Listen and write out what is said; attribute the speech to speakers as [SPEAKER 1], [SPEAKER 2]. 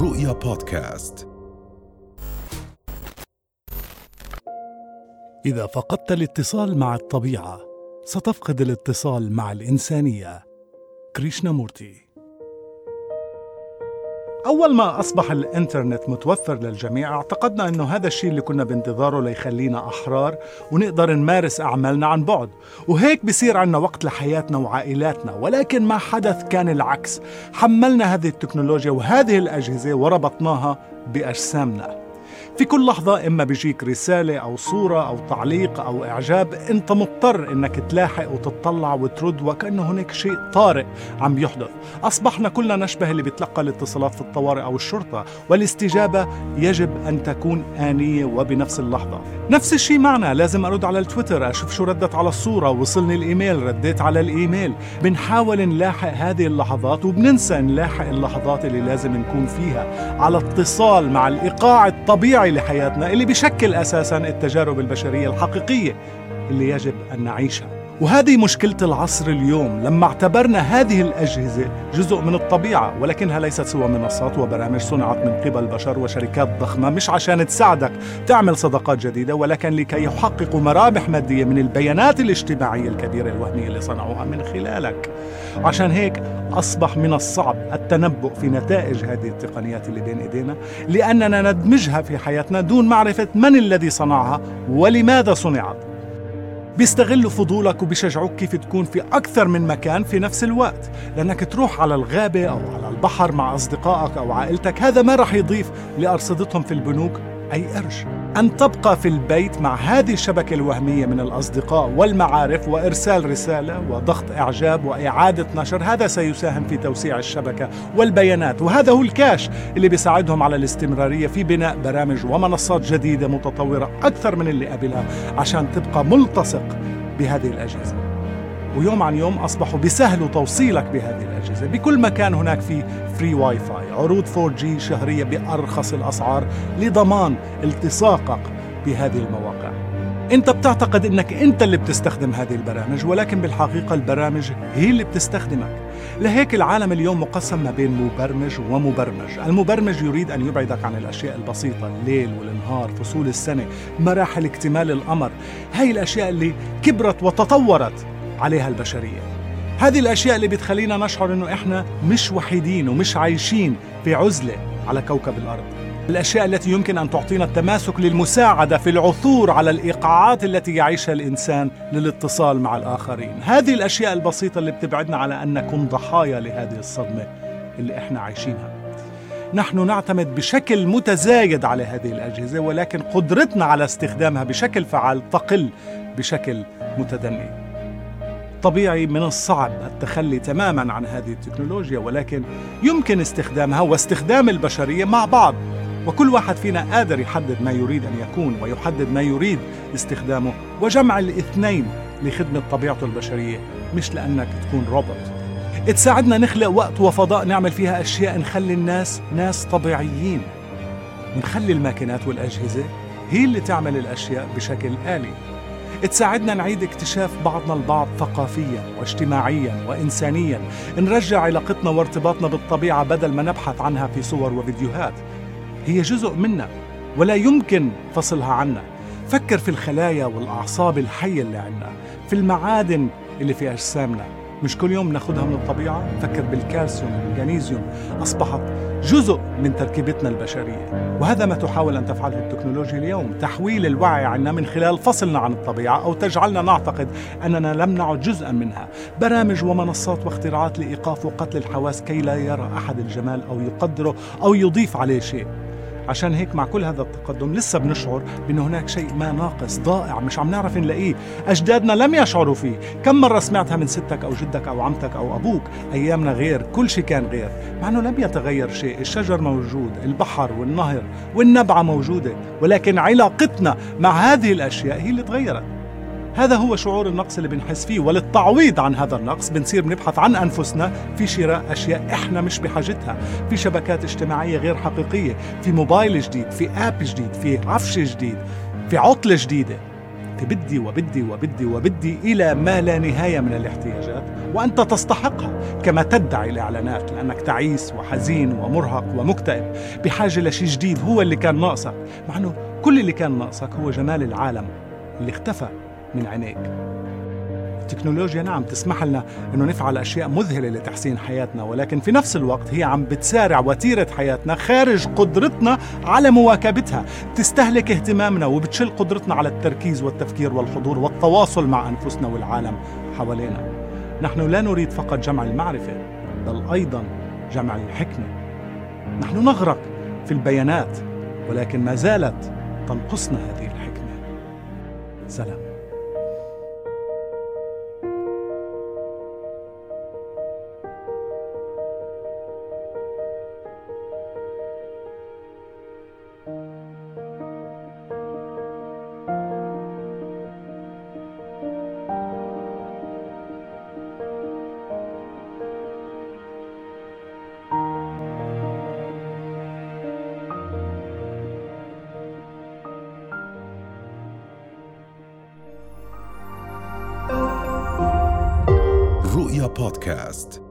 [SPEAKER 1] رؤيا بودكاست.
[SPEAKER 2] إذا فقدت الاتصال مع الطبيعة ستفقد الاتصال مع الإنسانية. كريشنامورتي. أول ما أصبح الإنترنت متوفر للجميع اعتقدنا أنه هذا الشيء اللي كنا بانتظاره ليخلينا أحرار ونقدر نمارس أعمالنا عن بعد. وهيك بصير عنا وقت لحياتنا وعائلاتنا ولكن ما حدث كان العكس. حملنا هذه التكنولوجيا وهذه الأجهزة وربطناها بأجسامنا. في كل لحظة إما بيجيك رسالة أو صورة أو تعليق أو إعجاب أنت مضطر إنك تلاحق وتطلع وترد وكأنه هناك شيء طارئ عم بيحدث أصبحنا كلنا نشبه اللي بيتلقى الاتصالات في الطوارئ أو الشرطة والاستجابة يجب أن تكون آنية وبنفس اللحظة. نفس الشيء معنا لازم أرد على التويتر أشوف شو ردت على الصورة وصلني الإيميل رديت على الإيميل. بنحاول نلاحق هذه اللحظات وبننسى نلاحق اللحظات اللي لازم نكون فيها. على اتصال مع الإيقاع الطبيعي لحياتنا اللي بشكل أساسا التجارب البشرية الحقيقية اللي يجب أن نعيشها. وهذه مشكلة العصر اليوم لما اعتبرنا هذه الأجهزة جزء من الطبيعة ولكنها ليست سوى منصات وبرامج صنعت من قبل بشر وشركات ضخمة مش عشان تساعدك تعمل صداقات جديدة ولكن لكي يحققوا مرابح مادية من البيانات الاجتماعية الكبيرة الوهمية اللي صنعوها من خلالك. عشان هيك أصبح من الصعب التنبؤ في نتائج هذه التقنيات اللي بين إيدينا لأننا ندمجها في حياتنا دون معرفة من الذي صنعها ولماذا صنعت. بيستغلوا فضولك وبيشجعوك كيف تكون في أكثر من مكان في نفس الوقت. لأنك تروح على الغابة أو على البحر مع أصدقائك أو عائلتك هذا ما رح يضيف لأرصدتهم في البنوك. أي قرش. أن تبقى في البيت مع هذه الشبكة الوهمية من الأصدقاء والمعارف وإرسال رسالة وضغط إعجاب وإعادة نشر هذا سيساهم في توسيع الشبكة والبيانات. وهذا هو الكاش اللي بيساعدهم على الاستمرارية في بناء برامج ومنصات جديدة متطورة أكثر من اللي قبلها عشان تبقى ملتصق بهذه الأجهزة. ويوم عن يوم أصبحوا بيسهلوا توصيلك بهذه الأجهزة. بكل مكان هناك في free Wi-Fi عروض 4G شهرية بأرخص الأسعار لضمان التصاقك بهذه المواقع. أنت بتعتقد إنك أنت اللي بتستخدم هذه البرامج ولكن بالحقيقة البرامج هي اللي بتستخدمك. لهيك العالم اليوم مقسم ما بين مبرمج ومبرمج. المبرمج يريد أن يبعدك عن الأشياء البسيطة الليل والنهار فصول السنة مراحل اكتمال القمر هاي الأشياء اللي كبرت وتطورت عليها البشرية. هذه الأشياء اللي بتخلينا نشعر إنه إحنا مش وحيدين ومش عايشين في عزلة على كوكب الأرض. الأشياء التي يمكن أن تعطينا التماسك للمساعدة في العثور على الإيقاعات التي يعيشها الإنسان للاتصال مع الآخرين. هذه الأشياء البسيطة اللي بتبعدنا على ان نكون ضحايا لهذه الصدمة اللي إحنا عايشينها. نحن نعتمد بشكل متزايد على هذه الأجهزة ولكن قدرتنا على استخدامها بشكل فعال تقل بشكل متدني. طبيعي من الصعب التخلي تماما عن هذه التكنولوجيا ولكن يمكن استخدامها واستخدام البشرية مع بعض. وكل واحد فينا قادر يحدد ما يريد أن يكون ويحدد ما يريد استخدامه. وجمع الاثنين لخدمة طبيعته البشرية مش لأنك تكون روبوت. تساعدنا نخلق وقت وفضاء نعمل فيها أشياء نخلي الناس ناس طبيعيين. ونخلي الماكينات والأجهزة هي اللي تعمل الأشياء بشكل آلي. تساعدنا نعيد اكتشاف بعضنا البعض ثقافيا واجتماعيا وانسانيا. نرجع علاقتنا وارتباطنا بالطبيعة بدل ما نبحث عنها في صور وفيديوهات. هي جزء منا ولا يمكن فصلها عنا. فكر في الخلايا والأعصاب الحية اللي عنا في المعادن اللي في أجسامنا. مش كل يوم ناخذها من الطبيعة؟ فكر بالكالسيوم والمغنيسيوم. أصبحت جزء من تركيبتنا البشرية. وهذا ما تحاول أن تفعله التكنولوجيا اليوم. تحويل الوعي عنا من خلال فصلنا عن الطبيعة أو تجعلنا نعتقد أننا لم نعد جزءا منها. برامج ومنصات واختراعات لإيقاف وقتل الحواس كي لا يرى أحد الجمال أو يقدره أو يضيف عليه شيء. عشان هيك مع كل هذا التقدم؟ لسه بنشعر بأن هناك شيء ما ناقص ضائع مش عم نعرف نلاقيه أجدادنا لم يشعروا فيه. كم مرة سمعتها من ستك أو جدك أو عمتك أو أبوك؟ أيامنا غير كل شيء كان غير. مع أنه لم يتغير شيء الشجر موجود البحر والنهر والنبعة موجودة. ولكن علاقتنا مع هذه الأشياء هي اللي تغيرت. هذا هو شعور النقص اللي بنحس فيه وللتعويض عن هذا النقص. بنصير بنبحث عن أنفسنا في شراء أشياء إحنا مش بحاجتها في شبكات اجتماعية غير حقيقية في موبايل جديد في آب جديد في عفش جديد في عطلة جديدة. بدي وبدي وبدي وبدي إلى ما لا نهاية من الاحتياجات وأنت تستحقها كما تدعي الإعلانات لأنك تعيس وحزين ومرهق ومكتئب بحاجة لشيء جديد هو اللي كان ناقصك. مع أنه كل اللي كان ناقصك هو جمال العالم اللي اختفى. من عينيك. التكنولوجيا نعم تسمح لنا إنه نفعل أشياء مذهلة لتحسين حياتنا ولكن في نفس الوقت هي عم بتسارع وتيرة حياتنا خارج قدرتنا على مواكبتها. بتستهلك اهتمامنا وبتشل قدرتنا على التركيز والتفكير والحضور والتواصل مع أنفسنا والعالم حوالينا. نحن لا نريد فقط جمع المعرفة بل أيضا جمع الحكمة. نحن نغرق في البيانات ولكن ما زالت تنقصنا هذه الحكمة. سلام.
[SPEAKER 1] رؤيا بودكاست